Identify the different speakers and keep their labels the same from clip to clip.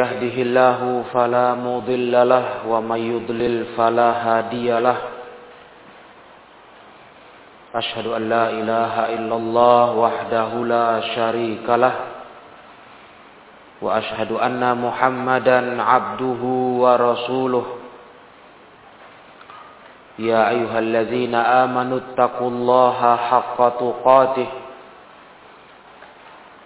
Speaker 1: يهده الله فلا مضل له ومن يضلل فلا هادي له. أشهد أن لا إله إلا الله وحده لا شريك له. وأشهد أن محمدا عبده ورسوله. يا أيها الذين آمنوا اتقوا الله حق تقاته.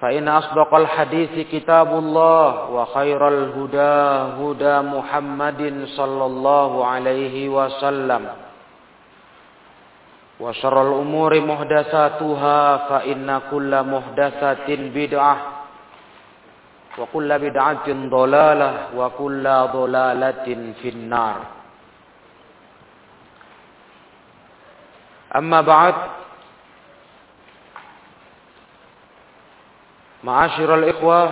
Speaker 1: فإن أصدق الحديث كتاب الله وخير الهدى هدى محمد صلى الله عليه وسلم وشر الأمور محدثاتها فإن كل محدثة بدعة وكل بدعة ضلالة وكل ضلالة في النار أما بعد Ma'asyiral ikhwah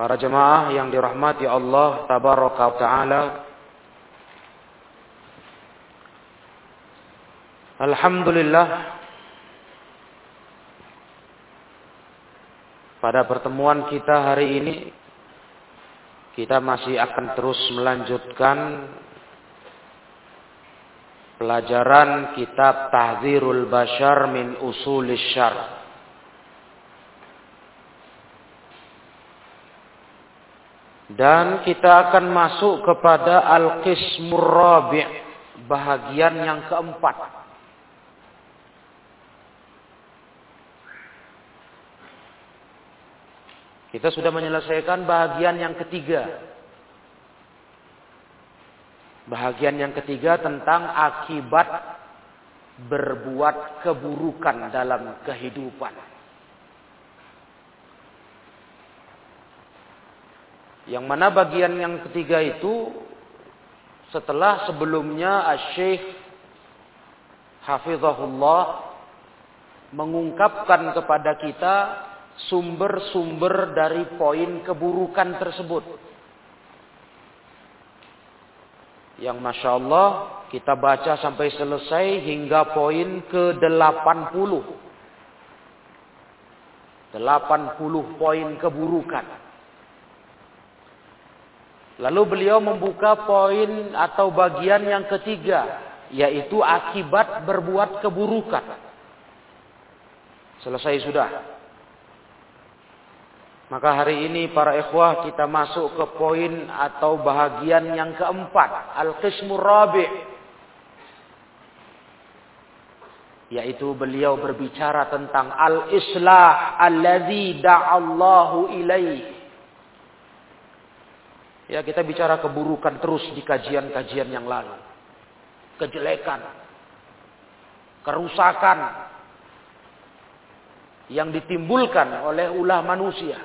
Speaker 1: Para jemaah yang dirahmati Allah Tabaraka wa ta'ala. Alhamdulillah Pada pertemuan kita hari ini Kita masih akan terus melanjutkan Pelajaran kitab Tahzirul Bashar min Usulis Syar Dan kita akan masuk kepada Al-Qismur Rabi' Bahagian yang keempat. Kita sudah menyelesaikan bahagian yang ketiga. Bahagian yang ketiga tentang akibat berbuat keburukan dalam kehidupan Yang mana bagian yang ketiga itu setelah sebelumnya Syekh Hafizahullah mengungkapkan kepada kita sumber-sumber dari poin keburukan tersebut. Yang Masya Allah kita baca sampai selesai hingga poin ke-80. 80 poin keburukan. Lalu beliau membuka poin atau bagian yang ketiga, yaitu akibat berbuat keburukan. Selesai sudah. Maka hari ini para ikhwah kita masuk ke poin atau bahagian yang keempat, al-qismur rabi' yaitu beliau berbicara tentang al-islah allazi da'allahu ilaihi Ya kita bicara keburukan terus di kajian-kajian yang lalu. Kejelekan. Kerusakan. Yang ditimbulkan oleh ulah manusia.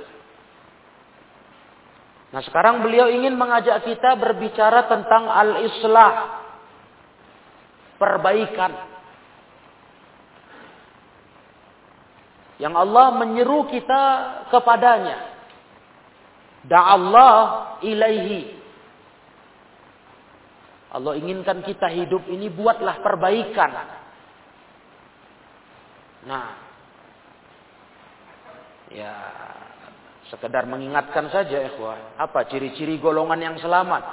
Speaker 1: Nah sekarang beliau ingin mengajak kita berbicara tentang al-islah. Perbaikan. Yang Allah menyeru kita kepadanya. Da'allah ilaihi. Allah inginkan kita hidup ini buatlah perbaikan. Nah. Ya, sekedar mengingatkan saja ikhwah, apa ciri-ciri golongan yang selamat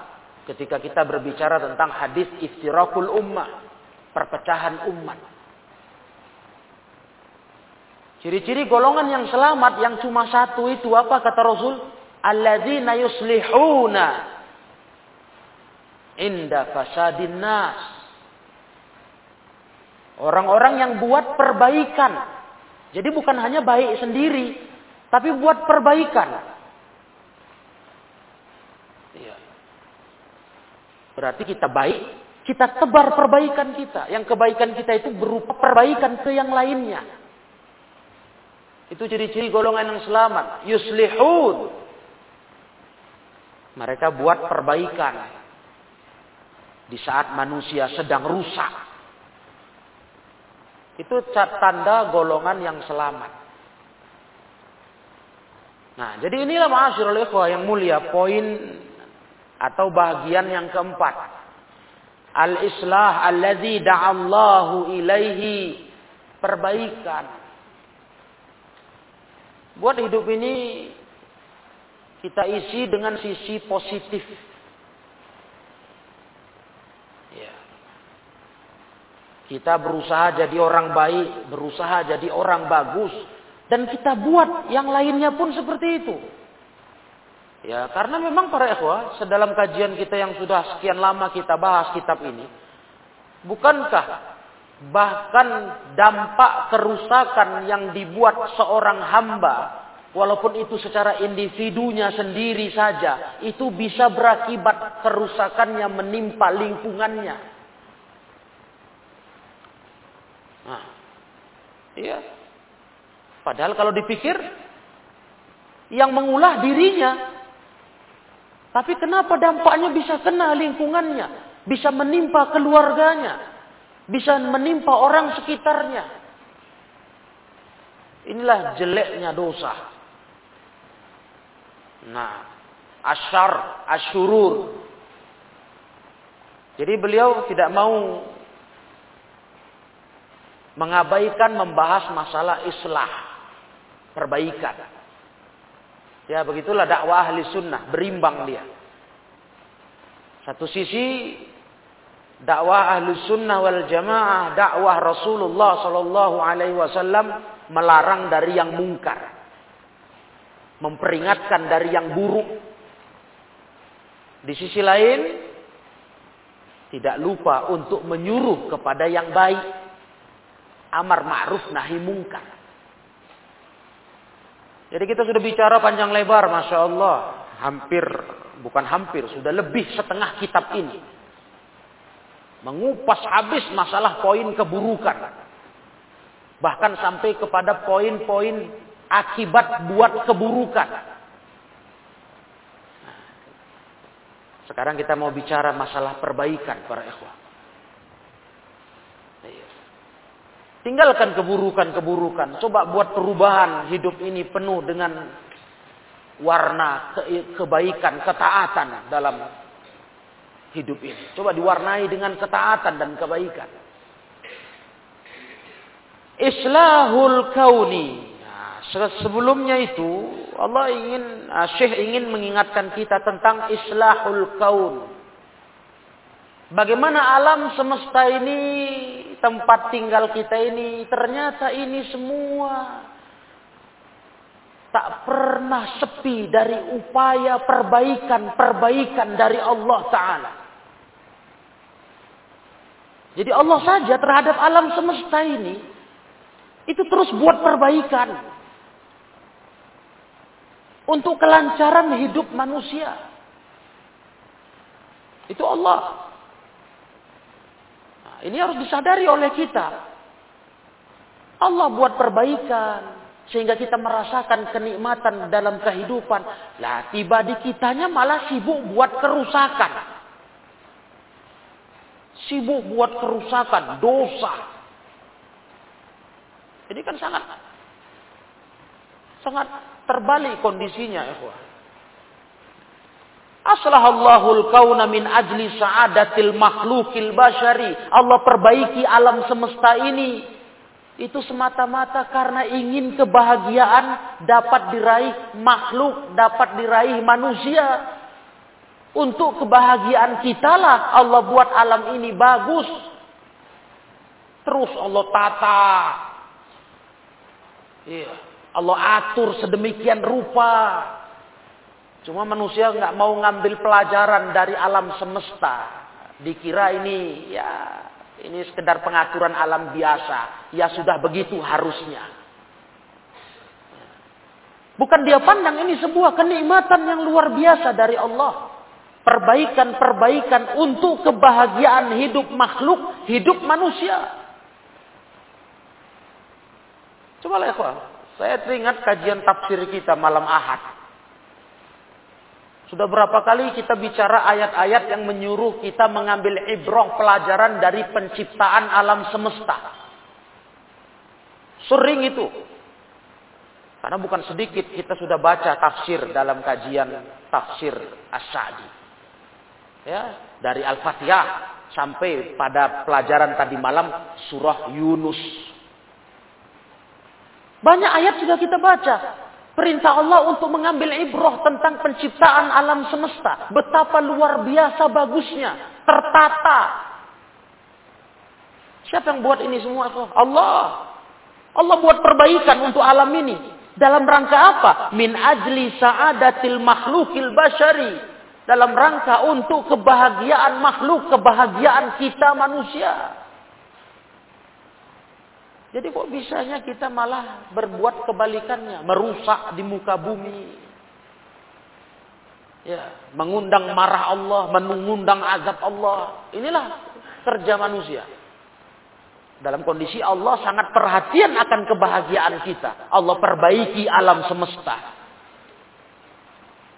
Speaker 1: ketika kita berbicara tentang hadis iftirakul ummah, perpecahan umat. Ciri-ciri golongan yang selamat yang cuma satu itu apa kata Rasul? Alladzina yuslihuna inda fasadin nas. Orang-orang yang buat perbaikan. Jadi bukan hanya baik sendiri, tapi buat perbaikan. Iya. Berarti kita baik, kita tebar perbaikan kita. Yang kebaikan kita itu berupa perbaikan ke yang lainnya. Itu ciri-ciri golongan yang selamat. Yuslihun. Mereka buat perbaikan. Di saat manusia sedang rusak. Itu tanda golongan yang selamat. Nah, jadi inilah ma'asyurul ikhwah yang mulia. Poin atau bagian yang keempat. Al-islah alladhi da'allahu ilaihi. Perbaikan Buat hidup ini kita isi dengan sisi positif. Ya. Kita berusaha jadi orang baik, berusaha jadi orang bagus. Dan kita buat yang lainnya pun seperti itu. Ya, karena memang para ikhwah, sedalam kajian kita yang sudah sekian lama kita bahas kitab ini, bukankah Bahkan dampak kerusakan yang dibuat seorang hamba, walaupun itu secara individunya sendiri saja, itu bisa berakibat kerusakannya menimpa lingkungannya. Nah, iya. Padahal kalau dipikir, yang mengulah dirinya. Tapi kenapa dampaknya bisa kena lingkungannya? Bisa menimpa keluarganya bisa menimpa orang sekitarnya. Inilah jeleknya dosa. Nah, asyar, asyurur. Jadi beliau tidak mau mengabaikan membahas masalah islah, perbaikan. Ya begitulah dakwah ahli sunnah, berimbang dia. Satu sisi dakwah ahlu sunnah wal jamaah, dakwah Rasulullah sallallahu alaihi wasallam melarang dari yang mungkar. Memperingatkan dari yang buruk. Di sisi lain, tidak lupa untuk menyuruh kepada yang baik. Amar ma'ruf nahi mungkar. Jadi kita sudah bicara panjang lebar, Masya Allah. Hampir, bukan hampir, sudah lebih setengah kitab ini mengupas habis masalah poin keburukan. Bahkan sampai kepada poin-poin akibat buat keburukan. Sekarang kita mau bicara masalah perbaikan para ikhwah. Tinggalkan keburukan-keburukan. Coba buat perubahan hidup ini penuh dengan warna ke kebaikan, ketaatan dalam hidup ini. Coba diwarnai dengan ketaatan dan kebaikan. Islahul kauni. Sebelumnya itu Allah ingin, uh, Syekh ingin mengingatkan kita tentang islahul kaun. Bagaimana alam semesta ini, tempat tinggal kita ini, ternyata ini semua tak pernah sepi dari upaya perbaikan-perbaikan dari Allah Ta'ala. Jadi Allah saja terhadap alam semesta ini itu terus buat perbaikan untuk kelancaran hidup manusia. Itu Allah. Nah, ini harus disadari oleh kita. Allah buat perbaikan sehingga kita merasakan kenikmatan dalam kehidupan. Lah tiba di kitanya malah sibuk buat kerusakan sibuk buat kerusakan, dosa. Jadi kan sangat sangat terbalik kondisinya, ikhwah. Aslahallahul kauna min ajli sa'adatil makhlukil bashari. Allah perbaiki alam semesta ini. Itu semata-mata karena ingin kebahagiaan dapat diraih makhluk, dapat diraih manusia. Untuk kebahagiaan kita lah Allah buat alam ini bagus. Terus Allah tata. Iya. Allah atur sedemikian rupa. Cuma manusia nggak mau ngambil pelajaran dari alam semesta. Dikira ini ya Ini sekedar pengaturan alam biasa. Ya sudah begitu harusnya. Bukan dia pandang ini sebuah kenikmatan yang luar biasa dari Allah. Perbaikan-perbaikan untuk kebahagiaan hidup makhluk, hidup manusia. Coba lihat, saya teringat kajian tafsir kita malam Ahad. Sudah berapa kali kita bicara ayat-ayat yang menyuruh kita mengambil ibrah pelajaran dari penciptaan alam semesta. Sering itu. Karena bukan sedikit kita sudah baca tafsir dalam kajian tafsir As-Sa'di. Ya, dari Al-Fatihah sampai pada pelajaran tadi malam surah Yunus. Banyak ayat sudah kita baca. Perintah Allah untuk mengambil ibrah tentang penciptaan alam semesta. Betapa luar biasa bagusnya. Tertata. Siapa yang buat ini semua? Allah. Allah buat perbaikan untuk alam ini. Dalam rangka apa? Min ajli sa'adatil makhlukil bashari. Dalam rangka untuk kebahagiaan makhluk, kebahagiaan kita manusia. Jadi kok bisanya kita malah berbuat kebalikannya, merusak di muka bumi. Ya, mengundang marah Allah, mengundang azab Allah. Inilah kerja manusia. Dalam kondisi Allah sangat perhatian akan kebahagiaan kita. Allah perbaiki alam semesta.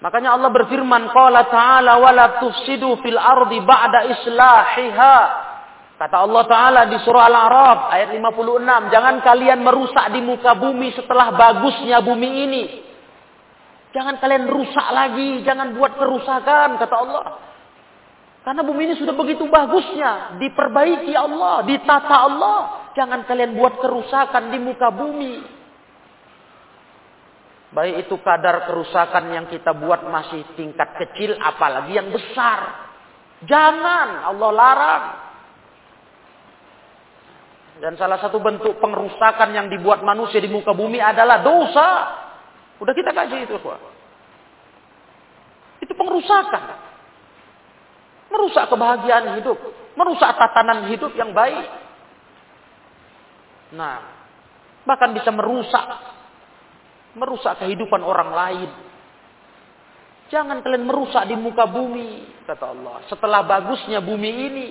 Speaker 1: Makanya Allah berfirman, Qala ta'ala wa la tufsidu fil ardi ba'da islahiha Kata Allah Ta'ala di surah Al-A'raf ayat 56. Jangan kalian merusak di muka bumi setelah bagusnya bumi ini. Jangan kalian rusak lagi. Jangan buat kerusakan kata Allah. Karena bumi ini sudah begitu bagusnya. Diperbaiki Allah. Ditata Allah. Jangan kalian buat kerusakan di muka bumi. Baik itu kadar kerusakan yang kita buat masih tingkat kecil. Apalagi yang besar. Jangan Allah larang. Dan salah satu bentuk pengerusakan yang dibuat manusia di muka bumi adalah dosa. Udah kita kaji itu, Pak. Itu pengerusakan. Merusak kebahagiaan hidup. Merusak tatanan hidup yang baik. Nah, bahkan bisa merusak. Merusak kehidupan orang lain. Jangan kalian merusak di muka bumi, kata Allah. Setelah bagusnya bumi ini,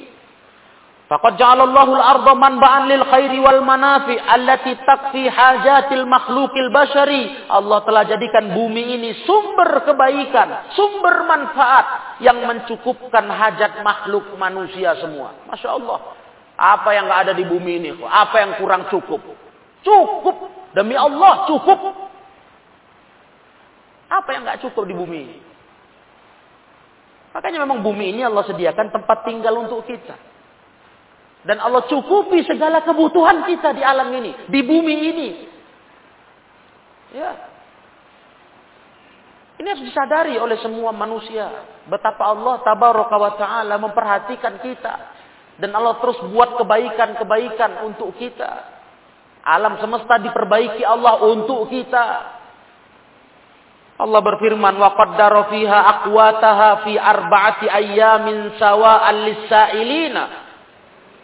Speaker 1: Faqad ja'alallahu al-ardha manba'an lil khairi wal manafi allati takfi hajatil makhlukil bashari. Allah telah jadikan bumi ini sumber kebaikan, sumber manfaat yang mencukupkan hajat makhluk manusia semua. Masya Allah. Apa yang nggak ada di bumi ini? Apa yang kurang cukup? Cukup. Demi Allah cukup. Apa yang nggak cukup di bumi ini? Makanya memang bumi ini Allah sediakan tempat tinggal untuk kita. Dan Allah cukupi segala kebutuhan kita di alam ini, di bumi ini. Ya. Ini harus disadari oleh semua manusia. Betapa Allah tabaraka wa ta'ala memperhatikan kita. Dan Allah terus buat kebaikan-kebaikan untuk kita. Alam semesta diperbaiki Allah untuk kita. Allah berfirman wa qaddara fiha aqwataha fi arba'ati ayyamin sawa'an lis-sa'ilina.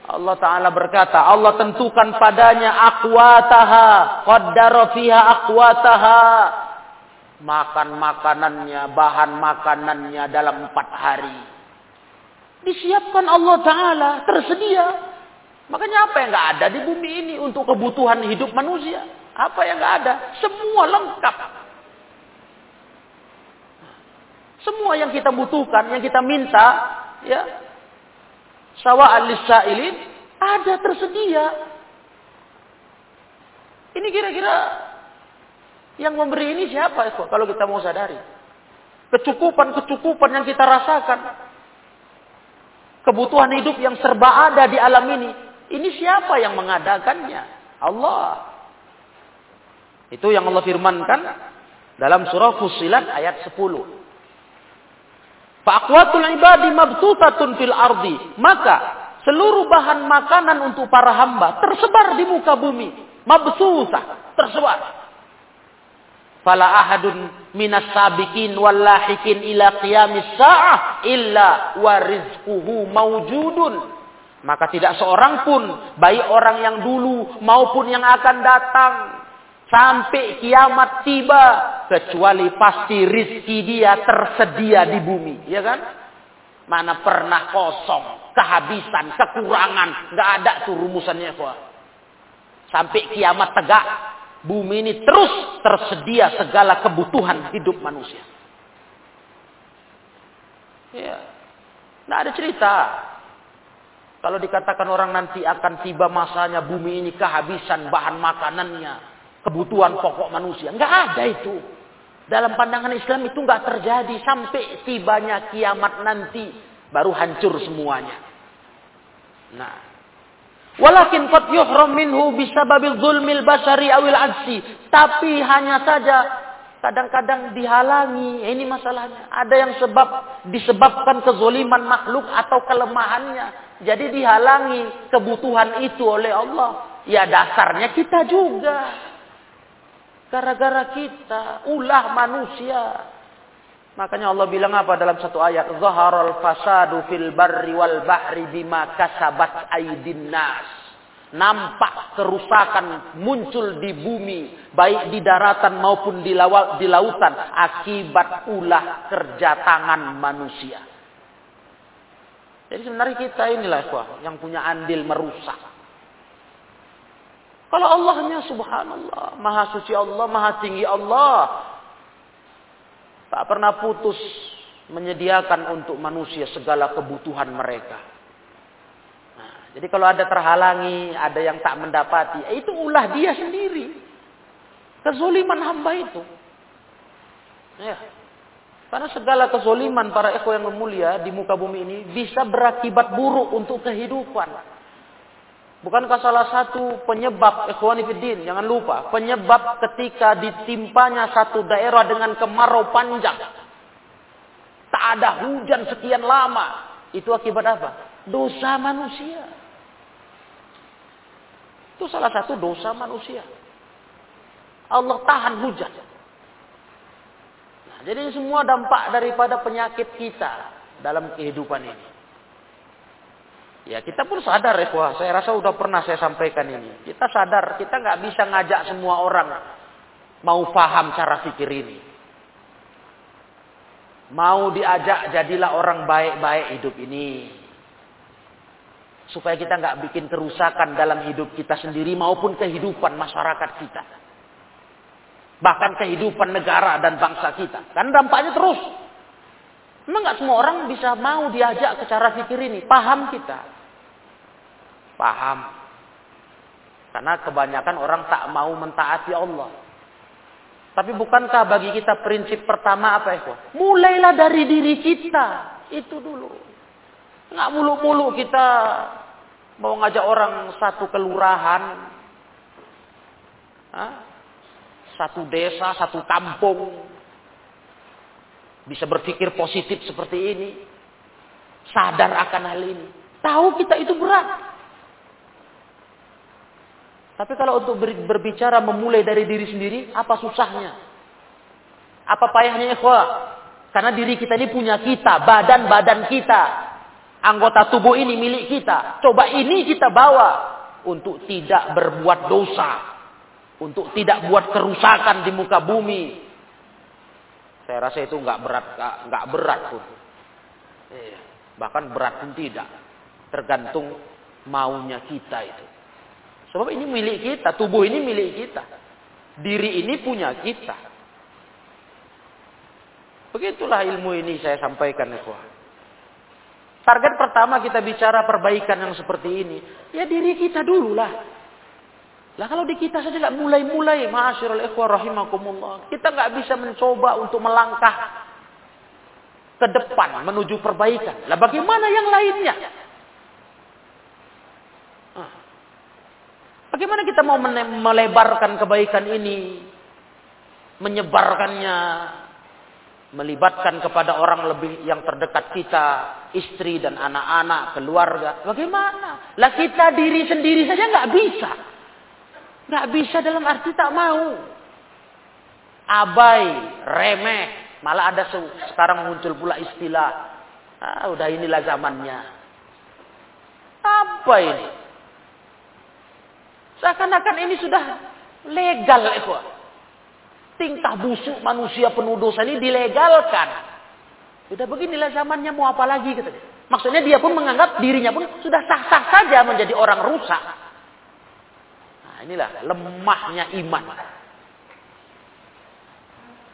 Speaker 1: Allah Ta'ala berkata, Allah tentukan padanya akwataha, qaddara fiha akwataha. Makan makanannya, bahan makanannya dalam empat hari. Disiapkan Allah Ta'ala, tersedia. Makanya apa yang nggak ada di bumi ini untuk kebutuhan hidup manusia? Apa yang nggak ada? Semua lengkap. Semua yang kita butuhkan, yang kita minta, ya sawa'an lisailin ada tersedia. Ini kira-kira yang memberi ini siapa itu kalau kita mau sadari? Kecukupan-kecukupan yang kita rasakan. Kebutuhan hidup yang serba ada di alam ini. Ini siapa yang mengadakannya? Allah. Itu yang Allah firmankan dalam surah Fusilat ayat 10. Faqwatul ibadi mabsutatun fil ardi. Maka seluruh bahan makanan untuk para hamba tersebar di muka bumi. Mabsusah, tersebar. Fala ahadun minas sabikin wal lahikin ila qiyamis sa'ah illa wa rizquhu mawjudun. Maka tidak seorang pun, baik orang yang dulu maupun yang akan datang, sampai kiamat tiba, kecuali pasti rizki dia tersedia di bumi, ya kan? Mana pernah kosong, kehabisan, kekurangan, nggak ada tuh rumusannya, kuah. Sampai kiamat tegak, bumi ini terus tersedia segala kebutuhan hidup manusia. Ya, nggak ada cerita. Kalau dikatakan orang nanti akan tiba masanya bumi ini kehabisan bahan makanannya, kebutuhan pokok manusia. Nggak ada itu. Dalam pandangan Islam itu nggak terjadi sampai tibanya kiamat nanti baru hancur semuanya. Nah, walakin qad yuhram minhu bisababil zulmil basari awil ajsi. Tapi hanya saja kadang-kadang dihalangi. Ini masalahnya. Ada yang sebab disebabkan kezoliman makhluk atau kelemahannya jadi dihalangi kebutuhan itu oleh Allah. Ya dasarnya kita juga. Gara-gara kita, ulah manusia. Makanya Allah bilang apa dalam satu ayat? Zaharal fasadu fil barri wal bahri bima kasabat aidin nas. Nampak kerusakan muncul di bumi, baik di daratan maupun di, di lautan, akibat ulah kerja tangan manusia. Jadi sebenarnya kita inilah kuah yang punya andil merusak. Kalau Allahnya subhanallah, maha suci Allah, maha tinggi Allah. Tak pernah putus menyediakan untuk manusia segala kebutuhan mereka. Nah, jadi kalau ada terhalangi, ada yang tak mendapati, eh, itu ulah dia sendiri. Kezuliman hamba itu. Ya. Karena segala kezoliman para ekor yang mulia di muka bumi ini bisa berakibat buruk untuk kehidupan. Bukankah salah satu penyebab ikhwanifidin, jangan lupa, penyebab ketika ditimpanya satu daerah dengan kemarau panjang. Tak ada hujan sekian lama. Itu akibat apa? Dosa manusia. Itu salah satu dosa manusia. Allah tahan hujan. Jadi semua dampak daripada penyakit kita dalam kehidupan ini. Ya kita pun sadar ya, wah, saya rasa udah pernah saya sampaikan ini. Kita sadar, kita nggak bisa ngajak semua orang mau paham cara pikir ini. Mau diajak jadilah orang baik-baik hidup ini. Supaya kita nggak bikin kerusakan dalam hidup kita sendiri maupun kehidupan masyarakat kita. Bahkan kehidupan negara dan bangsa kita. Kan dampaknya terus. Memang nggak semua orang bisa mau diajak ke cara pikir ini. Paham kita. Paham. Karena kebanyakan orang tak mau mentaati Allah. Tapi bukankah bagi kita prinsip pertama apa itu? Mulailah dari diri kita. Itu dulu. Nggak mulu-mulu kita mau ngajak orang satu kelurahan. Hah? satu desa, satu kampung bisa berpikir positif seperti ini, sadar akan hal ini. Tahu kita itu berat. Tapi kalau untuk berbicara memulai dari diri sendiri, apa susahnya? Apa payahnya ikhwah? Karena diri kita ini punya kita, badan-badan kita. Anggota tubuh ini milik kita. Coba ini kita bawa untuk tidak berbuat dosa untuk tidak buat kerusakan di muka bumi. Saya rasa itu nggak berat, nggak berat pun. Iya. Bahkan berat pun tidak, tergantung maunya kita itu. Sebab ini milik kita, tubuh ini milik kita, diri ini punya kita. Begitulah ilmu ini saya sampaikan ya Target pertama kita bicara perbaikan yang seperti ini, ya diri kita dulu lah. Lah kalau di kita saja nggak mulai-mulai, ma'asyiral ikhwah rahimakumullah. Kita nggak bisa mencoba untuk melangkah ke depan menuju perbaikan. Lah bagaimana yang lainnya? Ah. Bagaimana kita mau melebarkan kebaikan ini? Menyebarkannya, melibatkan kepada orang lebih yang terdekat kita, istri dan anak-anak, keluarga. Bagaimana? Lah kita diri sendiri saja nggak bisa. Nggak bisa dalam arti tak mau. Abai, remeh. Malah ada sekarang muncul pula istilah. Ah, udah inilah zamannya. Apa ini? Seakan-akan ini sudah legal, ikhwah. Tingkah busuk manusia penuh dosa ini dilegalkan. Sudah beginilah zamannya mau apa lagi katanya. Maksudnya dia pun menganggap dirinya pun sudah sah-sah saja menjadi orang rusak. Nah, inilah lemahnya iman.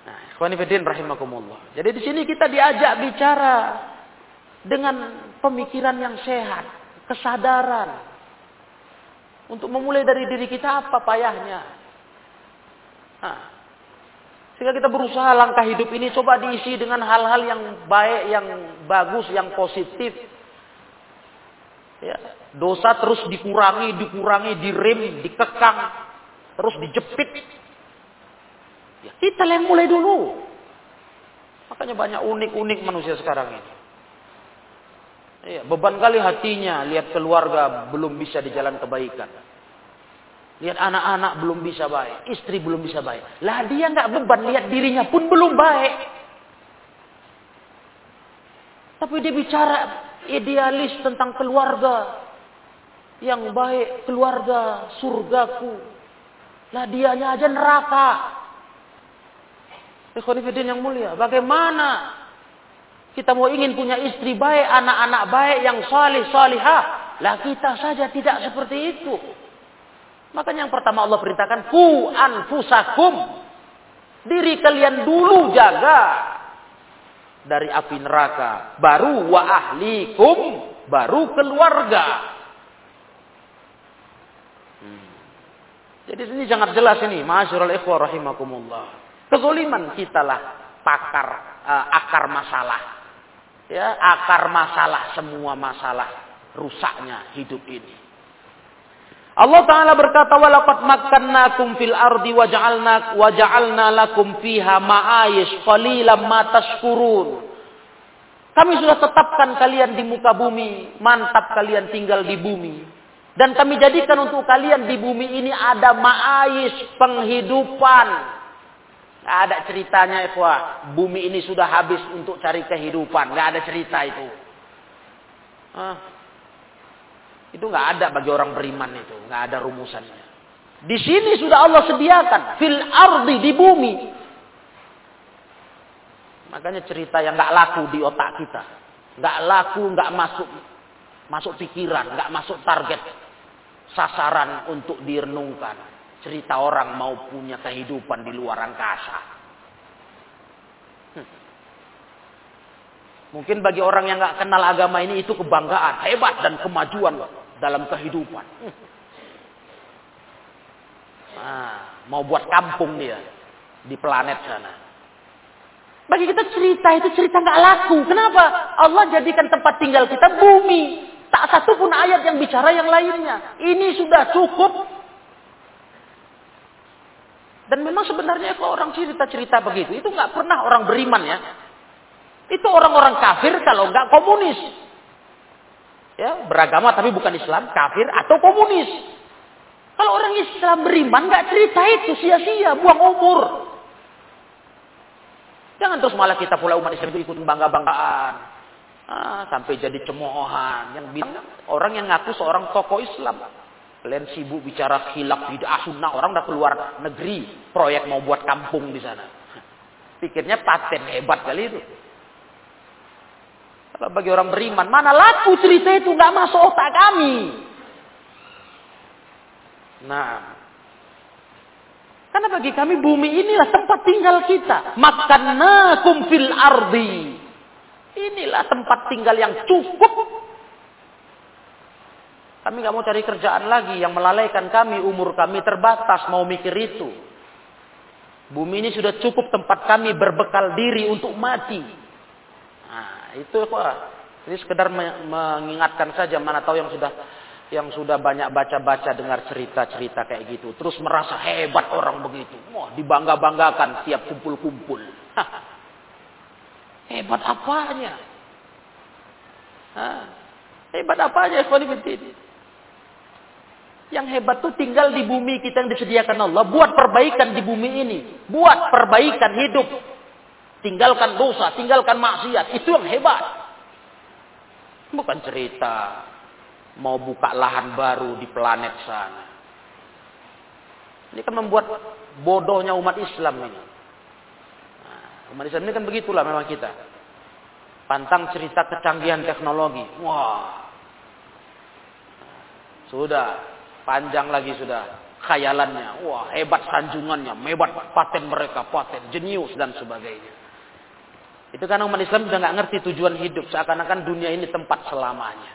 Speaker 1: Nah, rahimakumullah. Jadi di sini kita diajak bicara dengan pemikiran yang sehat, kesadaran. Untuk memulai dari diri kita apa payahnya. Nah, sehingga kita berusaha langkah hidup ini coba diisi dengan hal-hal yang baik, yang bagus, yang positif. Ya, dosa terus dikurangi, dikurangi, direm, dikekang, terus dijepit. Ya, kita yang mulai dulu. Makanya banyak unik-unik manusia sekarang ini. Ya, beban kali hatinya lihat keluarga belum bisa di jalan kebaikan. Lihat anak-anak belum bisa baik, istri belum bisa baik. Lah dia nggak beban, lihat dirinya pun belum baik. Tapi dia bicara idealis tentang keluarga yang baik, keluarga surgaku. Lah dianya aja neraka. Ikhwanifidin yang mulia, bagaimana kita mau ingin punya istri baik, anak-anak baik yang salih salihah. Lah kita saja tidak seperti itu. Makanya yang pertama Allah perintahkan ku anfusakum. Diri kalian dulu jaga dari api neraka, baru wa ahlikum, baru keluarga. Hmm. Jadi ini sangat jelas ini, masyarul ikhwah rahimakumullah. Kezoliman kitalah pakar uh, akar masalah ya akar masalah semua masalah rusaknya hidup ini. Allah Ta'ala berkata, Walakat makkannakum fil ardi waja'alna wajalna lakum fiha ma'ayish falila ma tashkurun. Kami sudah tetapkan kalian di muka bumi, mantap kalian tinggal di bumi. Dan kami jadikan untuk kalian di bumi ini ada ma'ayis penghidupan. Ada ceritanya ikhwah. Bumi ini sudah habis untuk cari kehidupan. Gak ada cerita itu. Hah? Itu nggak ada bagi orang beriman itu, nggak ada rumusannya. Di sini sudah Allah sediakan fil ardi di bumi. Makanya cerita yang nggak laku di otak kita, nggak laku, nggak masuk masuk pikiran, nggak masuk target sasaran untuk direnungkan. Cerita orang mau punya kehidupan di luar angkasa. Hmm. Mungkin bagi orang yang nggak kenal agama ini itu kebanggaan, hebat dan kemajuan dalam kehidupan. Nah, mau buat kampung dia di planet sana. Bagi kita cerita itu cerita nggak laku. Kenapa? Allah jadikan tempat tinggal kita bumi. Tak satu pun ayat yang bicara yang lainnya. Ini sudah cukup. Dan memang sebenarnya kalau orang cerita-cerita begitu, itu nggak pernah orang beriman ya. Itu orang-orang kafir kalau nggak komunis ya beragama tapi bukan Islam, kafir atau komunis. Kalau orang Islam beriman nggak cerita itu sia-sia, buang umur. Jangan terus malah kita pula umat Islam itu ikut bangga-banggaan. Ah, sampai jadi cemoohan yang bilang orang yang ngaku seorang tokoh Islam. Kalian sibuk bicara khilaf bid'ah sunnah, orang udah keluar negeri, proyek mau buat kampung di sana. Pikirnya paten hebat kali itu. Kalau bagi orang beriman, mana laku cerita itu nggak masuk otak kami. Nah, karena bagi kami bumi inilah tempat tinggal kita. Makannakum fil ardi. Inilah tempat tinggal yang cukup. Kami nggak mau cari kerjaan lagi yang melalaikan kami, umur kami terbatas mau mikir itu. Bumi ini sudah cukup tempat kami berbekal diri untuk mati. Nah, itu apa? Ini sekedar mengingatkan saja mana tahu yang sudah yang sudah banyak baca-baca dengar cerita-cerita kayak gitu. Terus merasa hebat orang begitu. Wah, dibangga-banggakan tiap kumpul-kumpul. hebat apanya? Hah? Hebat apanya Yang hebat tuh tinggal di bumi kita yang disediakan Allah. Buat perbaikan di bumi ini. Buat perbaikan hidup. Tinggalkan dosa, tinggalkan maksiat. Itu yang hebat. Bukan cerita. mau buka lahan baru di planet sana. Ini kan membuat bodohnya umat Islam ini. Nah, umat Islam ini kan begitulah memang kita. Pantang cerita kecanggihan teknologi. Wah. Sudah. Panjang lagi sudah. Khayalannya. Wah hebat sanjungannya. Hebat paten mereka. Paten. Jenius dan sebagainya. Itu karena umat Islam sudah nggak ngerti tujuan hidup. Seakan-akan dunia ini tempat selamanya.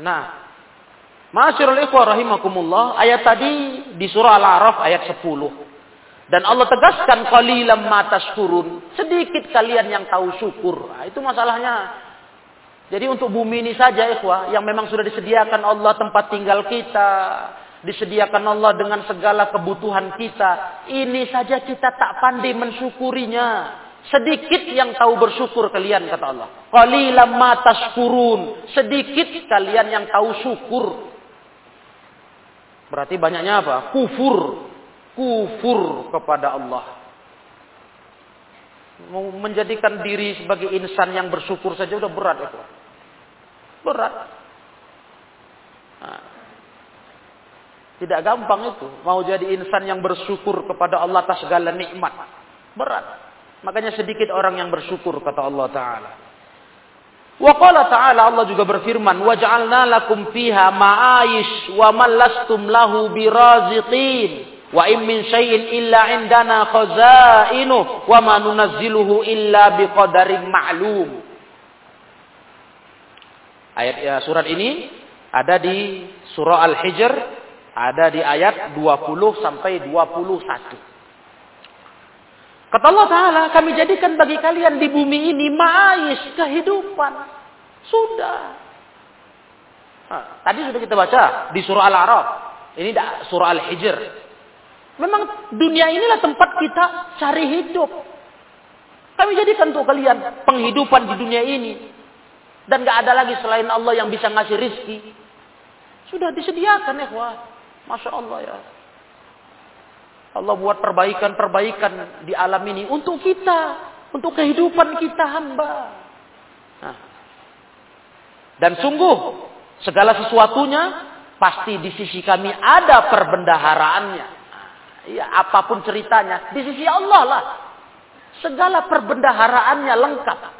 Speaker 1: Nah. Masyarul ikhwah rahimakumullah. Ayat tadi di surah Al-A'raf ayat 10. Dan Allah tegaskan qalilam matas turun. Sedikit kalian yang tahu syukur. Nah, itu masalahnya. Jadi untuk bumi ini saja ikhwah. Yang memang sudah disediakan Allah tempat tinggal kita. Disediakan Allah dengan segala kebutuhan kita. Ini saja kita tak pandai mensyukurinya. Sedikit yang tahu bersyukur kalian kata Allah. Qalilam matas turun. Sedikit kalian yang tahu syukur. Berarti banyaknya apa? Kufur kufur kepada Allah. Menjadikan diri sebagai insan yang bersyukur saja udah berat itu. Berat. Nah, tidak gampang itu. Mau jadi insan yang bersyukur kepada Allah atas segala nikmat. Berat. Makanya sedikit orang yang bersyukur kata Allah Ta'ala. Wa qala ta'ala Allah juga berfirman, "Wa ja'alna lakum fiha ma'ayish wa mallastum lahu biraziqin." Wa in min illa indana khazainu wa ma nunazziluhu illa biqadarin ma'lum. Ayat ya, surat ini ada di surah Al-Hijr, ada di ayat 20 sampai 21. Kata Allah Ta'ala, kami jadikan bagi kalian di bumi ini ma'ais, kehidupan. Sudah. Nah, tadi sudah kita baca di surah Al-A'raf. Ini surah Al-Hijr. Memang dunia inilah tempat kita cari hidup. Kami jadikan untuk kalian penghidupan di dunia ini. Dan gak ada lagi selain Allah yang bisa ngasih rizki. Sudah disediakan ya wah. Masya Allah ya. Allah buat perbaikan-perbaikan di alam ini untuk kita. Untuk kehidupan kita hamba. Nah. Dan sungguh segala sesuatunya pasti di sisi kami ada perbendaharaannya. Ya, apa pun ceritanya. Di sisi Allah lah. Segala perbendaharaannya lengkap.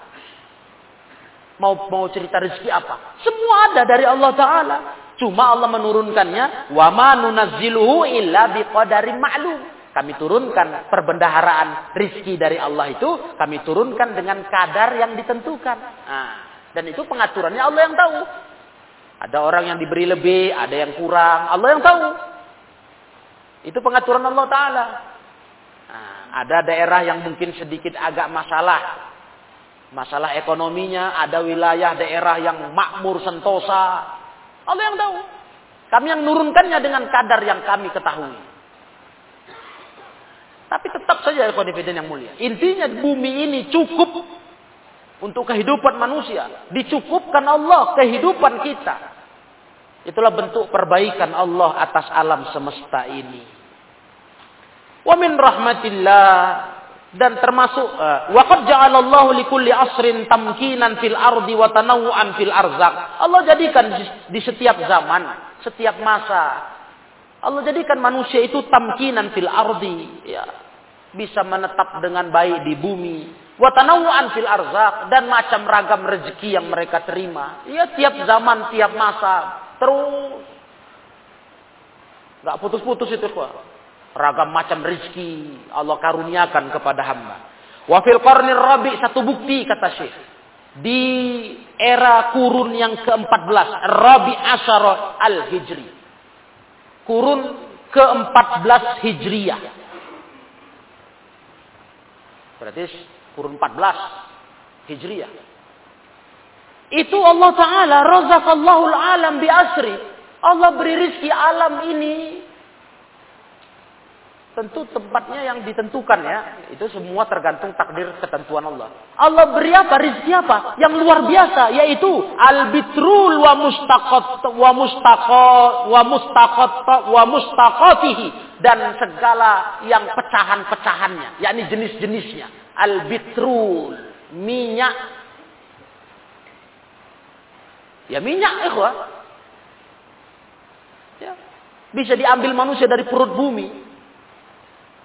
Speaker 1: Mau mau cerita rezeki apa? Semua ada dari Allah Ta'ala. Cuma Allah menurunkannya. Wa ma nunazziluhu illa biqadarin ma'lum. Kami turunkan perbendaharaan rizki dari Allah itu. Kami turunkan dengan kadar yang ditentukan. Nah, dan itu pengaturannya Allah yang tahu. Ada orang yang diberi lebih, ada yang kurang. Allah yang tahu. Itu pengaturan Allah Ta'ala. Nah, ada daerah yang mungkin sedikit agak masalah. Masalah ekonominya, ada wilayah daerah yang makmur sentosa. Allah yang tahu. Kami yang nurunkannya dengan kadar yang kami ketahui. Tapi tetap saja dividen yang mulia. Intinya bumi ini cukup untuk kehidupan manusia. Dicukupkan Allah kehidupan kita. Itulah bentuk perbaikan Allah atas alam semesta ini. Wa min rahmatillah dan termasuk uh, wa qad ja'alallahu likulli asrin tamkinan fil ardi wa tanawu'an fil arzak. Allah jadikan di setiap zaman, setiap masa Allah jadikan manusia itu tamkinan fil ardi, ya. Bisa menetap dengan baik di bumi. Wa tanawu'an fil arzak dan macam ragam rezeki yang mereka terima. Ya tiap zaman, tiap masa Terus. Gak putus-putus itu kok. Ragam macam rizki Allah karuniakan kepada hamba. Wafil qarnir rabi satu bukti kata Syekh. Di era kurun yang ke-14. Rabi asyara al-hijri. Kurun ke-14 hijriyah. Berarti kurun 14 hijriyah. Itu Allah Ta'ala razaqallahu alam bi asri. Allah beri rizki alam ini. Tentu tempatnya yang ditentukan ya. Itu semua tergantung takdir ketentuan Allah. Allah beri apa? Rizki apa? Yang luar biasa. Yaitu al-bitrul wa mustaqat wa mustaqat wa mustaqat wa mustaqatihi. Dan segala yang pecahan-pecahannya. yakni jenis-jenisnya. Al-bitrul. Minyak Ya minyak ikhwah. Ya. Bisa diambil manusia dari perut bumi.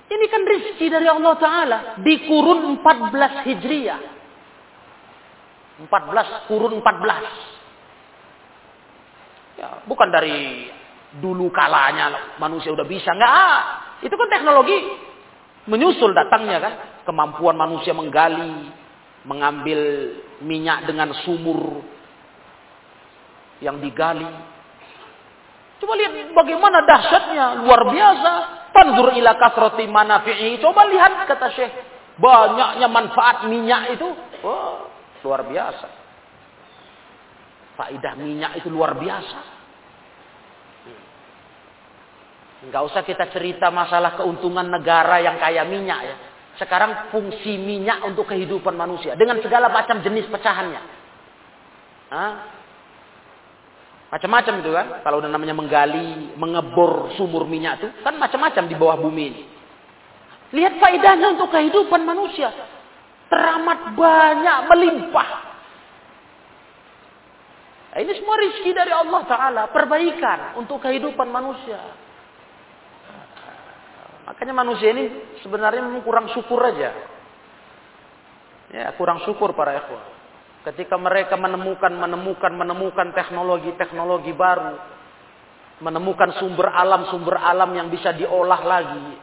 Speaker 1: Ini kan rizki dari Allah Ta'ala. Di kurun 14 Hijriah. 14, kurun 14. Ya, bukan dari dulu kalanya manusia udah bisa. Enggak. Itu kan teknologi. Menyusul datangnya kan. Kemampuan manusia menggali. Mengambil minyak dengan sumur. Yang digali Coba lihat bagaimana dahsyatnya, luar biasa. Tanzur ila kasrati manafi'i. Coba lihat kata Syekh, banyaknya manfaat minyak itu. Oh, luar biasa. Faidah minyak itu luar biasa. Enggak usah kita cerita masalah keuntungan negara yang kaya minyak ya. Sekarang fungsi minyak untuk kehidupan manusia dengan segala macam jenis pecahannya. Hah? Macam-macam itu kan. Kalau udah namanya menggali, mengebor sumur minyak itu kan macam-macam di bawah bumi ini. Lihat faedahnya untuk kehidupan manusia. Teramat banyak, melimpah. Nah, ini semua rizki dari Allah Ta'ala. Perbaikan untuk kehidupan manusia. Makanya manusia ini sebenarnya memang kurang syukur aja. Ya, kurang syukur para ikhwah. Ketika mereka menemukan, menemukan, menemukan teknologi-teknologi baru. Menemukan sumber alam-sumber alam yang bisa diolah lagi.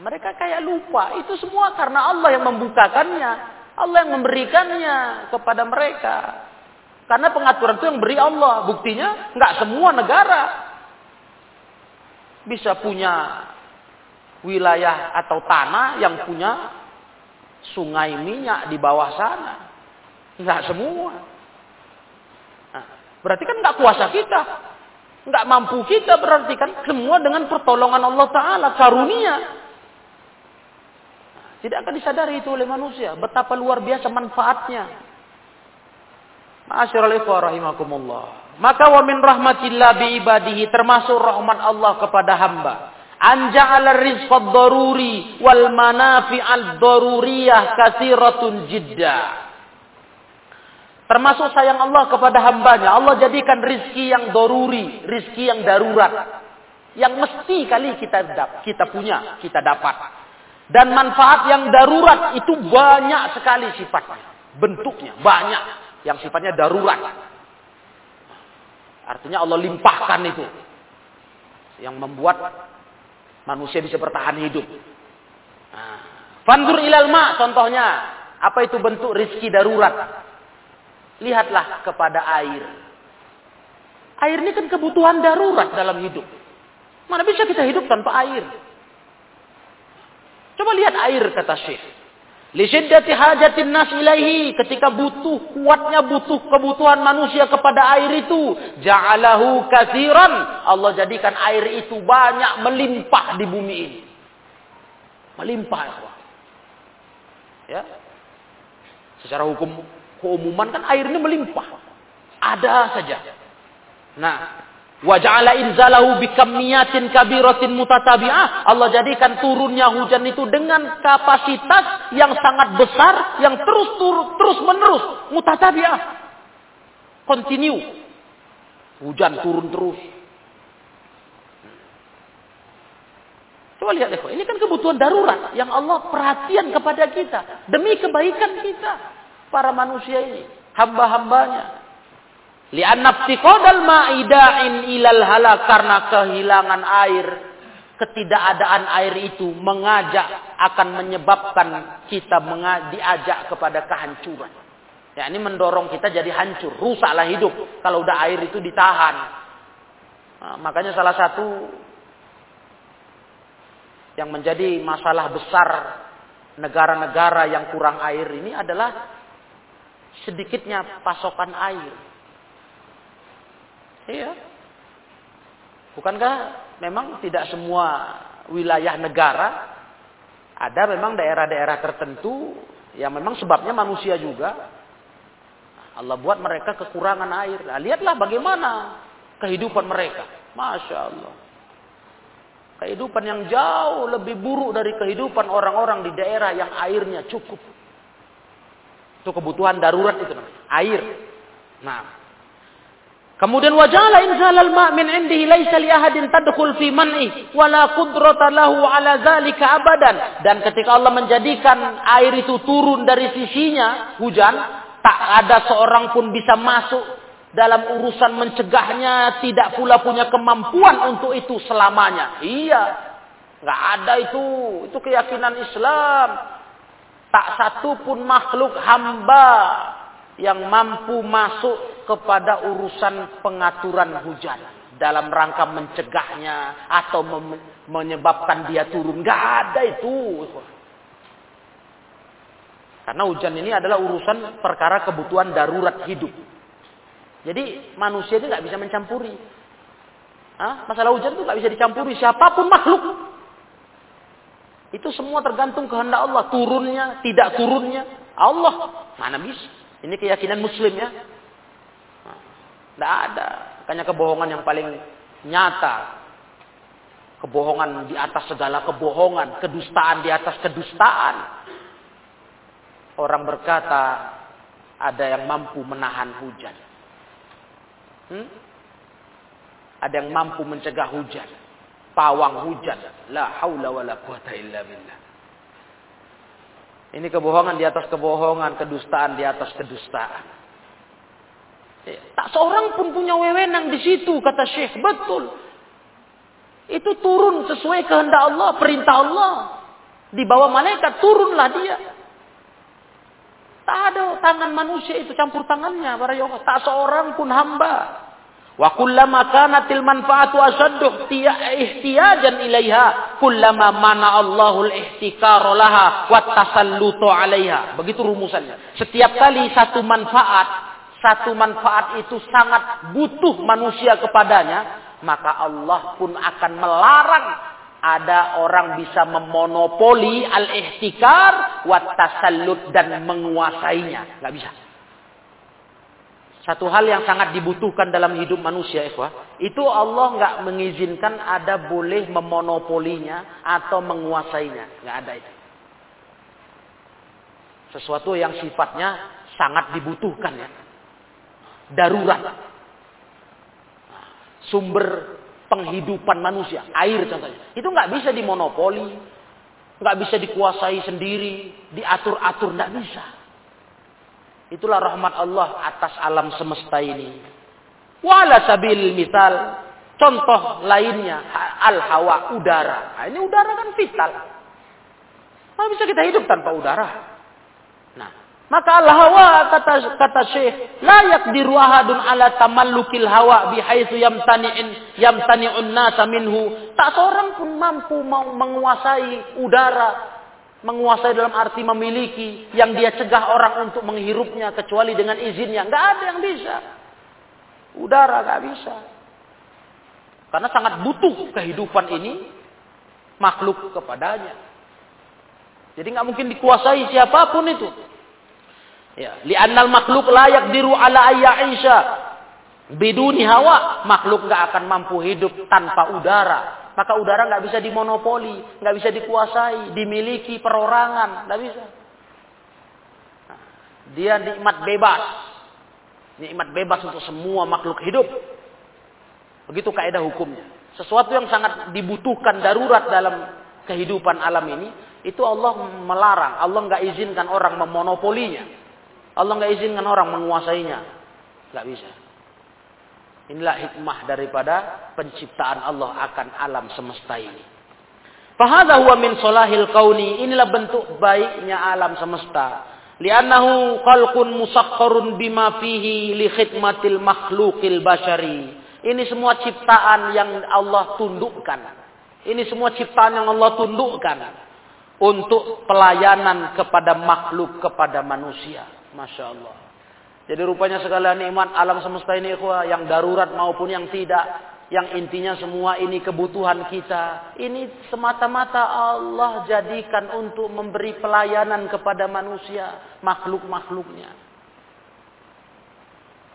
Speaker 1: Mereka kayak lupa. Itu semua karena Allah yang membukakannya. Allah yang memberikannya kepada mereka. Karena pengaturan itu yang beri Allah. Buktinya nggak semua negara bisa punya wilayah atau tanah yang punya sungai minyak di bawah sana. Enggak semua. Nah, berarti kan enggak kuasa kita. Enggak mampu kita berarti kan semua dengan pertolongan Allah Ta'ala. Karunia. Tidak akan disadari itu oleh manusia. Betapa luar biasa manfaatnya. Ma'asyiral rahimakumullah. Maka wa min rahmatillah bi termasuk rahmat Allah kepada hamba. Anja'ala rizqad daruri wal manafi'al daruriyah kasiratun jiddah. Termasuk sayang Allah kepada hambanya. Allah jadikan rizki yang doruri, rizki yang darurat. Yang mesti kali kita kita punya, kita dapat. Dan manfaat yang darurat itu banyak sekali sifatnya. Bentuknya banyak. Yang sifatnya darurat. Artinya Allah limpahkan itu. Yang membuat manusia bisa bertahan hidup. Nah, Fandur ilal ma contohnya. Apa itu bentuk rizki darurat? Lihatlah kepada air. Air ini kan kebutuhan darurat dalam hidup. Mana bisa kita hidup tanpa air? Coba lihat air kata Syekh. Lisyiddati hajatin nas ilaihi. Ketika butuh, kuatnya butuh kebutuhan manusia kepada air itu. Ja'alahu kathiran. Allah jadikan air itu banyak melimpah di bumi ini. Melimpah. Ya. Secara hukum keumuman kan air ini melimpah. Ada saja. Nah, waja'ala inzalahu bikamniyatin kabiratin mutatabi'ah. Allah jadikan turunnya hujan itu dengan kapasitas yang sangat besar yang terus terus menerus mutatabi'ah. Continue. Hujan turun terus. Coba lihat ini kan kebutuhan darurat yang Allah perhatian kepada kita demi kebaikan kita para manusia ini, hamba-hambanya. Li'anna iftiqadal ma'ida'in ilal halak karena kehilangan air, ketidakadaan air itu mengajak akan menyebabkan kita diajak kepada kehancuran. Ya, ini mendorong kita jadi hancur, rusaklah hidup kalau udah air itu ditahan. Nah, makanya salah satu yang menjadi masalah besar negara-negara yang kurang air ini adalah sedikitnya pasokan air. Iya. Bukankah memang tidak semua wilayah negara ada memang daerah-daerah tertentu yang memang sebabnya manusia juga. Allah buat mereka kekurangan air. Nah, lihatlah bagaimana kehidupan mereka. Masya Allah. Kehidupan yang jauh lebih buruk dari kehidupan orang-orang di daerah yang airnya cukup. Itu kebutuhan darurat itu namanya. Air. Nah. Kemudian wajala inzalal ma' min indihi laisa li ahadin tadkhul fi man'i wala qudrata lahu ala zalika abadan. Dan ketika Allah menjadikan air itu turun dari sisinya, hujan, tak ada seorang pun bisa masuk dalam urusan mencegahnya, tidak pula punya kemampuan untuk itu selamanya. Iya, nggak ada itu. Itu keyakinan Islam. Tak satu pun makhluk hamba yang mampu masuk kepada urusan pengaturan hujan dalam rangka mencegahnya atau menyebabkan dia turun. Gak ada itu. Karena hujan ini adalah urusan perkara kebutuhan darurat hidup. Jadi manusia itu nggak bisa mencampuri. Hah? Masalah hujan itu nggak bisa dicampuri siapa pun makhluk. Itu semua tergantung kehendak Allah. Turunnya, tidak turunnya. Allah. Mana bisa. Ini keyakinan muslim ya. Tidak ada. Makanya kebohongan yang paling nyata. Kebohongan di atas segala kebohongan. Kedustaan di atas kedustaan. Orang berkata ada yang mampu menahan hujan. Hmm? Ada yang mampu mencegah hujan. Pawang hujan. La haula wa la quwata illa billah. Ini kebohongan di atas kebohongan, kedustaan di atas kedustaan. Ya, tak seorang pun punya wewenang di situ, kata Syekh. Betul. Itu turun sesuai kehendak Allah, perintah Allah. Di bawah malaikat, turunlah dia. Tak ada tangan manusia itu campur tangannya. Para Tak seorang pun hamba Wa kullama kanatil manfaatu asaddu ihtiyajan ilaiha kullama mana Allahul ihtikar laha wa alaiha. Begitu rumusannya. Setiap kali satu manfaat, satu manfaat itu sangat butuh manusia kepadanya, maka Allah pun akan melarang ada orang bisa memonopoli al-ihtikar wa tasallut dan menguasainya. Enggak bisa. Satu hal yang sangat dibutuhkan dalam hidup manusia. Itu Allah nggak mengizinkan ada boleh memonopolinya atau menguasainya. Nggak ada itu. Sesuatu yang sifatnya sangat dibutuhkan ya. Darurat. Sumber penghidupan manusia. Air contohnya. Itu nggak bisa dimonopoli. nggak bisa dikuasai sendiri. Diatur-atur. nggak bisa. Itulah rahmat Allah atas alam semesta ini. Wala sabil misal. Contoh lainnya. Al-hawa, udara. Nah, ini udara kan vital. Mana bisa kita hidup tanpa udara? Nah, maka al-hawa kata kata Syekh, layak diru ahadun ala tamallukil hawa bihaitsu yamtani'in yamtani'un nasa minhu. Tak seorang pun mampu mau menguasai udara menguasai dalam arti memiliki yang dia cegah orang untuk menghirupnya kecuali dengan izinnya. Nggak ada yang bisa. Udara nggak bisa. Karena sangat butuh kehidupan ini makhluk kepadanya. Jadi nggak mungkin dikuasai siapa pun itu. Ya, li'annal makhluk layak diru ala ayyaisha biduni hawa. Makhluk nggak akan mampu hidup tanpa udara. Maka udara nggak bisa dimonopoli, nggak bisa dikuasai, dimiliki perorangan, nggak bisa. Nah, dia nikmat bebas, nikmat bebas untuk semua makhluk hidup. Begitu kaidah hukumnya. Sesuatu yang sangat dibutuhkan darurat dalam kehidupan alam ini, itu Allah melarang. Allah nggak izinkan orang memonopolinya. Allah nggak izinkan orang menguasainya. Nggak bisa. Inilah hikmah daripada penciptaan Allah akan alam semesta ini. Fahadha huwa min solahil kauni. Inilah bentuk baiknya alam semesta. Liannahu khalqun musakharun bima fihi li khidmatil makhlukil bashari. Ini semua ciptaan yang Allah tundukkan. Ini semua ciptaan yang Allah tundukkan. Untuk pelayanan kepada makhluk, kepada manusia. Masya Allah. Jadi rupanya segala nikmat alam semesta ini ikhwah, yang darurat maupun yang tidak, yang intinya semua ini kebutuhan kita. Ini semata-mata Allah jadikan untuk memberi pelayanan kepada manusia, makhluk-makhluknya.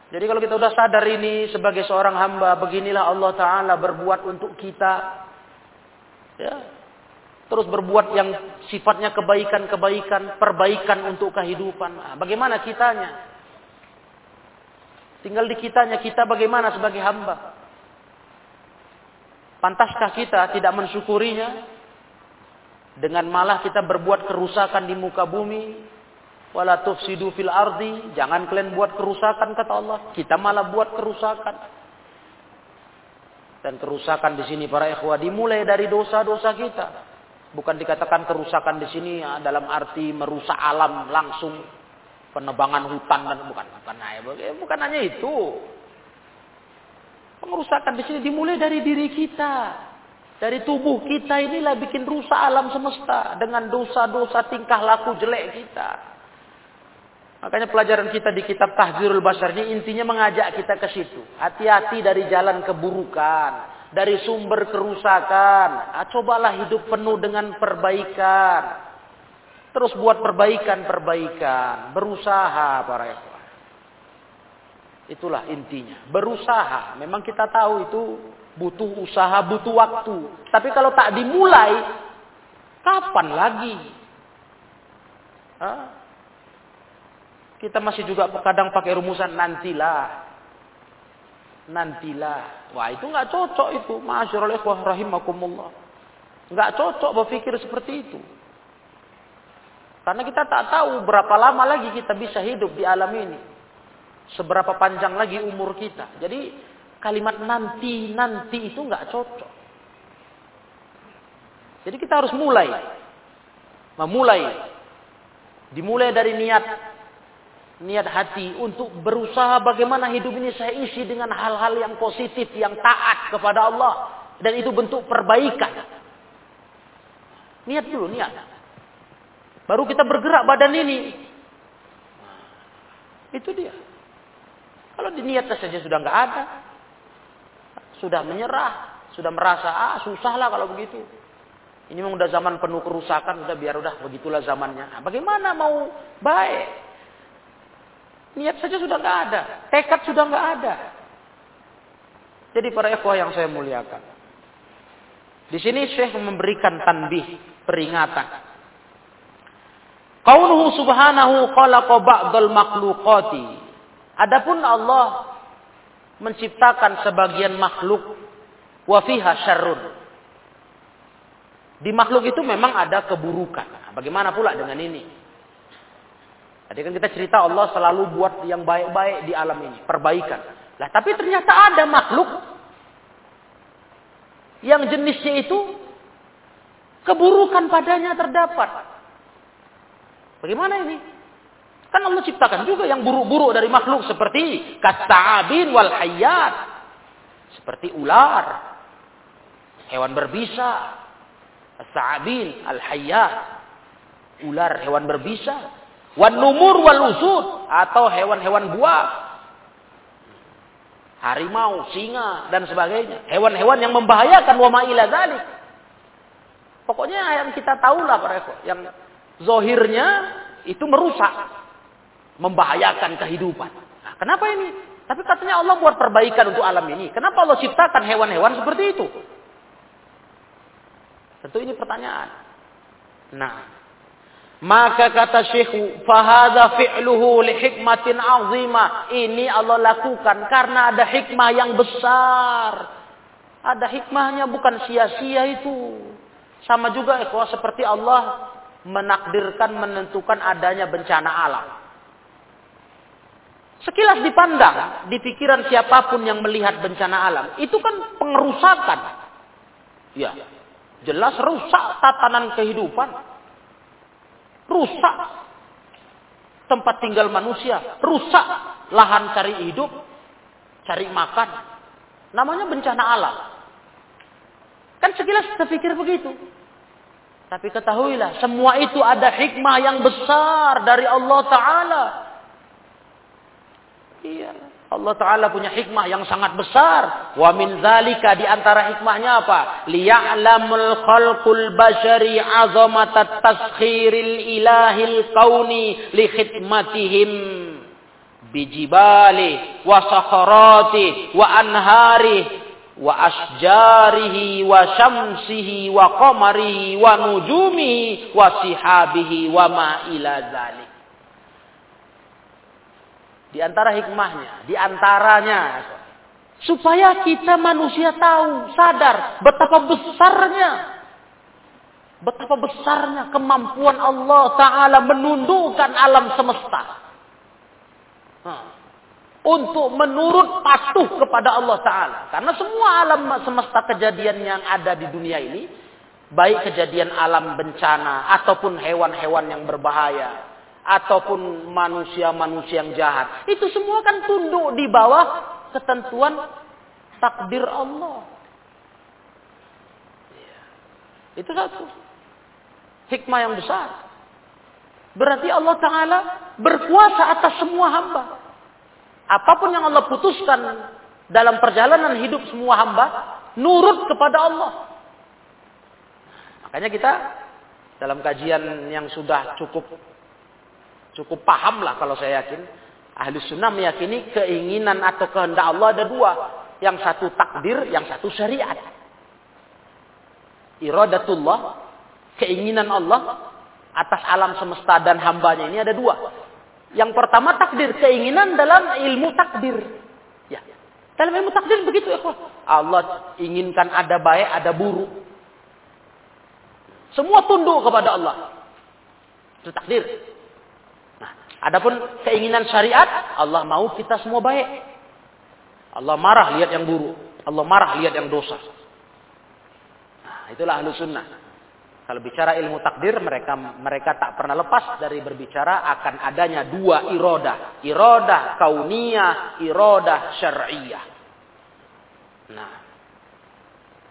Speaker 1: Jadi kalau kita sudah sadar ini sebagai seorang hamba, beginilah Allah Ta'ala berbuat untuk kita. Ya, terus berbuat yang sifatnya kebaikan-kebaikan, perbaikan untuk kehidupan. Nah, bagaimana kitanya? Tinggal di kitanya kita bagaimana sebagai hamba. Pantaskah kita tidak mensyukurinya? Dengan malah kita berbuat kerusakan di muka bumi. Wala tufsidu fil ardi. Jangan kalian buat kerusakan kata Allah. Kita malah buat kerusakan. Dan kerusakan di sini para ikhwah dimulai dari dosa-dosa kita. Bukan dikatakan kerusakan di sini dalam arti merusak alam langsung, penebangan hutan dan bukan bukan hanya bukan hanya itu. Pengerusakan di sini dimulai dari diri kita. Dari tubuh kita inilah bikin rusak alam semesta dengan dosa-dosa tingkah laku jelek kita. Makanya pelajaran kita di kitab Tahzirul Basar ini intinya mengajak kita ke situ. Hati-hati dari jalan keburukan dari sumber kerusakan. Nah, cobalah hidup penuh dengan perbaikan. Terus buat perbaikan-perbaikan. Berusaha para ikhwan. Itulah intinya. Berusaha. Memang kita tahu itu butuh usaha, butuh waktu. Tapi kalau tak dimulai, kapan lagi? Hah? Kita masih juga kadang pakai rumusan nantilah nantilah. Wah itu nggak cocok itu. Masyarul ikhwah rahimakumullah. Nggak cocok berpikir seperti itu. Karena kita tak tahu berapa lama lagi kita bisa hidup di alam ini. Seberapa panjang lagi umur kita. Jadi kalimat nanti, nanti itu nggak cocok. Jadi kita harus mulai. Memulai. Dimulai dari niat niat hati untuk berusaha bagaimana hidup ini saya isi dengan hal-hal yang positif, yang taat kepada Allah. Dan itu bentuk perbaikan. Niat dulu, niat. Baru kita bergerak badan ini. Itu dia. Kalau diniatnya saja sudah nggak ada. Sudah menyerah. Sudah merasa, ah susah lah kalau begitu. Ini memang udah zaman penuh kerusakan, udah biar udah begitulah zamannya. Nah, bagaimana mau baik? Niat saja sudah nggak ada, tekad sudah nggak ada. Jadi para ikhwah yang saya muliakan. Di sini Syekh memberikan tanbih, peringatan. Qauluhu subhanahu khalaqa ba'dal makhluqati. Adapun Allah menciptakan sebagian makhluk wa fiha syarrun. Di makhluk itu memang ada keburukan. bagaimana pula dengan ini? Tadi kan kita cerita Allah selalu buat yang baik-baik di alam ini, perbaikan. Lah tapi ternyata ada makhluk yang jenisnya itu keburukan padanya terdapat. Bagaimana ini? Kan Allah ciptakan juga yang buruk-buruk dari makhluk seperti kasta'abin wal hayat. Seperti ular, hewan berbisa, kasta'abin al hayat, ular hewan berbisa, Wan numur wal usud atau hewan-hewan buah. Harimau, singa dan sebagainya. Hewan-hewan yang membahayakan wa dzalik. Pokoknya yang kita tahulah para yang zohirnya itu merusak, membahayakan kehidupan. Nah, kenapa ini? Tapi katanya Allah buat perbaikan untuk alam ini. Kenapa Allah ciptakan hewan-hewan seperti itu? Tentu ini pertanyaan. Nah, maka kata Syekh, fahada fi'luhu li hikmatin azimah. Ini Allah lakukan karena ada hikmah yang besar. Ada hikmahnya bukan sia-sia itu. Sama juga ikhwah seperti Allah menakdirkan menentukan adanya bencana alam. Sekilas dipandang di pikiran siapa pun yang melihat bencana alam, itu kan pengerusakan. Ya, jelas rusak tatanan kehidupan rusak tempat tinggal manusia, rusak lahan cari hidup, cari makan. Namanya bencana alam. Kan sekilas terpikir begitu. Tapi ketahuilah, semua itu ada hikmah yang besar dari Allah Ta'ala. Iya. Allah Ta'ala punya hikmah yang sangat besar. Wa min zalika di antara hikmahnya apa? Liya'lamul khalqul bashari azamatat taskhiril ilahil kauni li khidmatihim bijibali wa sakharati wa anhari wa asjarihi wa syamsihi wa qamarihi wa nujumihi wa sihabihi wa ma ila zalik. Di antara hikmahnya, di antaranya supaya kita manusia tahu, sadar betapa besarnya betapa besarnya kemampuan Allah taala menundukkan alam semesta. Untuk menurut patuh kepada Allah taala. Karena semua alam semesta kejadian yang ada di dunia ini baik kejadian alam bencana ataupun hewan-hewan yang berbahaya ataupun manusia-manusia yang jahat. Itu semua kan tunduk di bawah ketentuan takdir Allah. Iya. Itu satu. Hikmah yang besar. Berarti Allah Ta'ala berkuasa atas semua hamba. Apa pun yang Allah putuskan dalam perjalanan hidup semua hamba, nurut kepada Allah. Makanya kita dalam kajian yang sudah cukup Cukup paham lah kalau saya yakin. Ahli sunnah meyakini keinginan atau kehendak Allah ada dua. Yang satu takdir, yang satu syariat. Iradatullah, keinginan Allah atas alam semesta dan hambanya ini ada dua. Yang pertama takdir, keinginan dalam ilmu takdir. Ya. Dalam ilmu takdir begitu ya. Allah inginkan ada baik, ada buruk. Semua tunduk kepada Allah. Itu takdir. Adapun keinginan syariat, Allah mau kita semua baik. Allah marah lihat yang buruk. Allah marah lihat yang dosa. Nah, itulah ahlu sunnah. Kalau bicara ilmu takdir, mereka mereka tak pernah lepas dari berbicara akan adanya dua iroda. Iroda kauniyah, iroda syariah. Nah,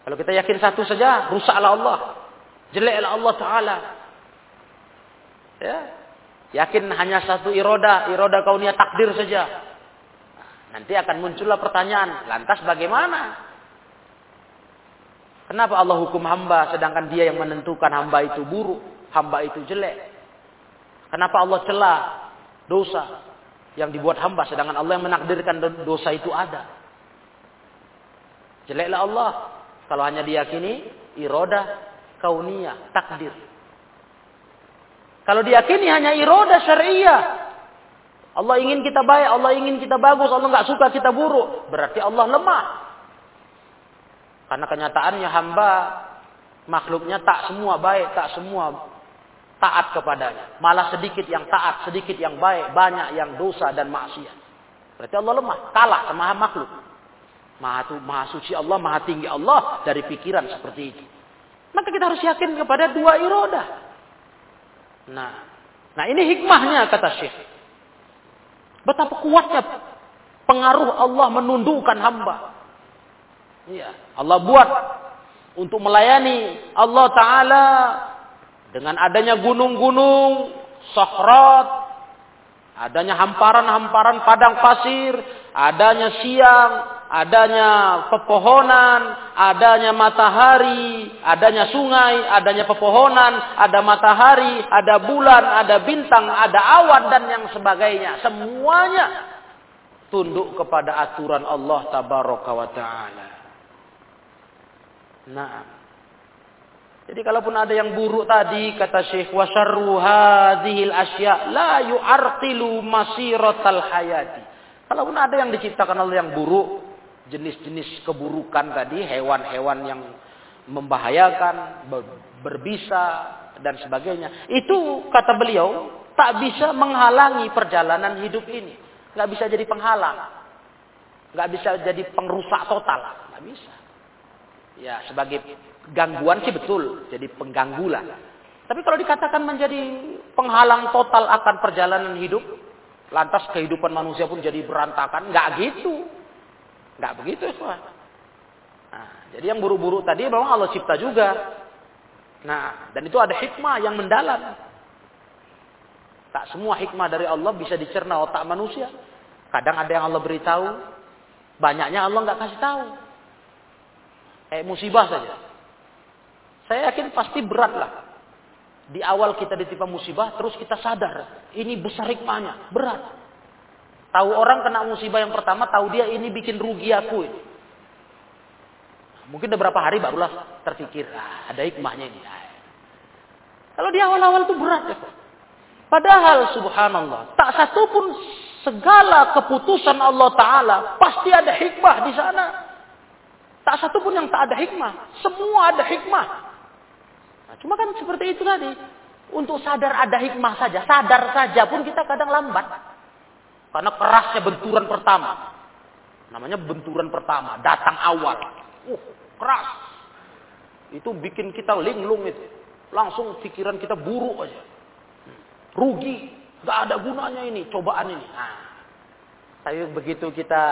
Speaker 1: kalau kita yakin satu saja, rusaklah Allah. Jeleklah Allah Ta'ala. Ya, Yakin hanya satu iroda, iroda kaunia takdir saja. Nanti akan muncullah pertanyaan, lantas bagaimana? Kenapa Allah hukum hamba sedangkan dia yang menentukan hamba itu buruk, hamba itu jelek? Kenapa Allah celah dosa yang dibuat hamba sedangkan Allah yang menakdirkan dosa itu ada? Jeleklah Allah kalau hanya diyakini iroda kaunia takdir. Kalau diyakini hanya iroda syariah. Allah ingin kita baik, Allah ingin kita bagus, Allah nggak suka kita buruk. Berarti Allah lemah. Karena kenyataannya hamba makhluknya tak semua baik, tak semua taat kepadanya. Malah sedikit yang taat, sedikit yang baik, banyak yang dosa dan maksiat. Berarti Allah lemah, kalah sama makhluk. Maha, maha suci Allah, maha tinggi Allah dari pikiran seperti itu. Maka kita harus yakin kepada dua iroda. Nah, nah ini hikmahnya kata Syekh. Betapa kuatnya pengaruh Allah menundukkan hamba. Iya, Allah buat untuk melayani Allah Ta'ala dengan adanya gunung-gunung, sahrat, adanya hamparan-hamparan padang pasir, adanya siang, adanya pepohonan, adanya matahari, adanya sungai, adanya pepohonan, ada matahari, ada bulan, ada bintang, ada awan dan yang sebagainya. Semuanya tunduk kepada aturan Allah taala. Nah. Jadi kalaupun ada yang buruk tadi kata Syekh wa syarru hadhil asya la yu'artilu masiratal hayati. Kalaupun ada yang diciptakan oleh yang buruk, jenis-jenis keburukan tadi, hewan-hewan yang membahayakan, berbisa dan sebagainya. Itu kata beliau tak bisa menghalangi perjalanan hidup ini. Nggak bisa jadi penghalang. Nggak bisa jadi pengrusak total. Nggak bisa. Ya sebagai gangguan sih betul. Jadi pengganggu lah. Tapi kalau dikatakan menjadi penghalang total akan perjalanan hidup, lantas kehidupan manusia pun jadi berantakan, nggak gitu. Nggak begitu, ya Nah, jadi yang buru-buru tadi memang Allah cipta juga. Nah, dan itu ada hikmah yang mendalam. Tak semua hikmah dari Allah bisa dicerna otak manusia. Kadang ada yang Allah beritahu, banyaknya Allah nggak kasih tahu. Eh musibah saja. Saya yakin pasti berat lah. Di awal kita ditimpa musibah, terus kita sadar, ini besar hikmahnya, berat. Tahu orang kena musibah yang pertama, tahu dia ini bikin rugi aku. Mungkin udah berapa hari barulah terpikir, ah, ada hikmahnya ini. Kalau di awal-awal itu berat ya. Padahal subhanallah, tak satu pun segala keputusan Allah Ta'ala pasti ada hikmah di sana. Tak satu pun yang tak ada hikmah. Semua ada hikmah. Nah, cuma kan seperti itu tadi. Untuk sadar ada hikmah saja. Sadar saja pun kita kadang lambat. Karena kerasnya benturan pertama. Namanya benturan pertama. Datang awal. Uh, keras. Itu bikin kita linglung itu. Langsung pikiran kita buruk aja. Rugi. Gak ada gunanya ini. Cobaan ini. Nah, tapi begitu kita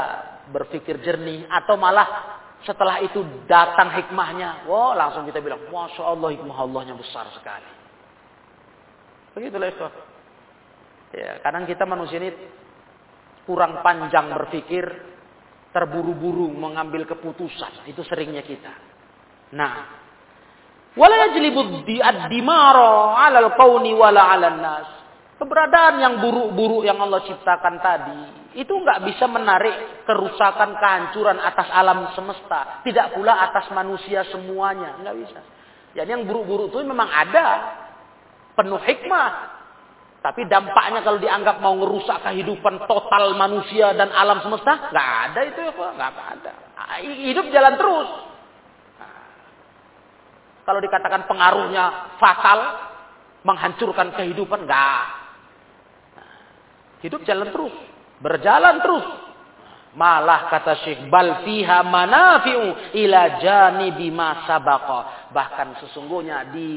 Speaker 1: berpikir jernih. Atau malah setelah itu datang hikmahnya. Wah, langsung kita bilang, Masya Allah hikmah Allahnya besar sekali. Begitulah itu. Ya, kadang kita manusia ini kurang panjang berpikir, terburu-buru mengambil keputusan. Itu seringnya kita. Nah, wala yajlibu ad-dimara 'alal qawni wala nas. Keberadaan yang buruk-buruk yang Allah ciptakan tadi itu nggak bisa menarik kerusakan, kehancuran atas alam semesta, tidak pula atas manusia semuanya, nggak bisa. Jadi yang buruk-buruk itu memang ada, penuh hikmah, tapi dampaknya kalau dianggap mau ngerusak kehidupan total manusia dan alam semesta, nggak ada itu ya, nggak ada. Hidup jalan terus. Kalau dikatakan pengaruhnya fatal, menghancurkan kehidupan, nggak. Hidup jalan terus. Berjalan terus. Malah kata Syekh bal fiha manafi'u ila janibi. Bahkan sesungguhnya di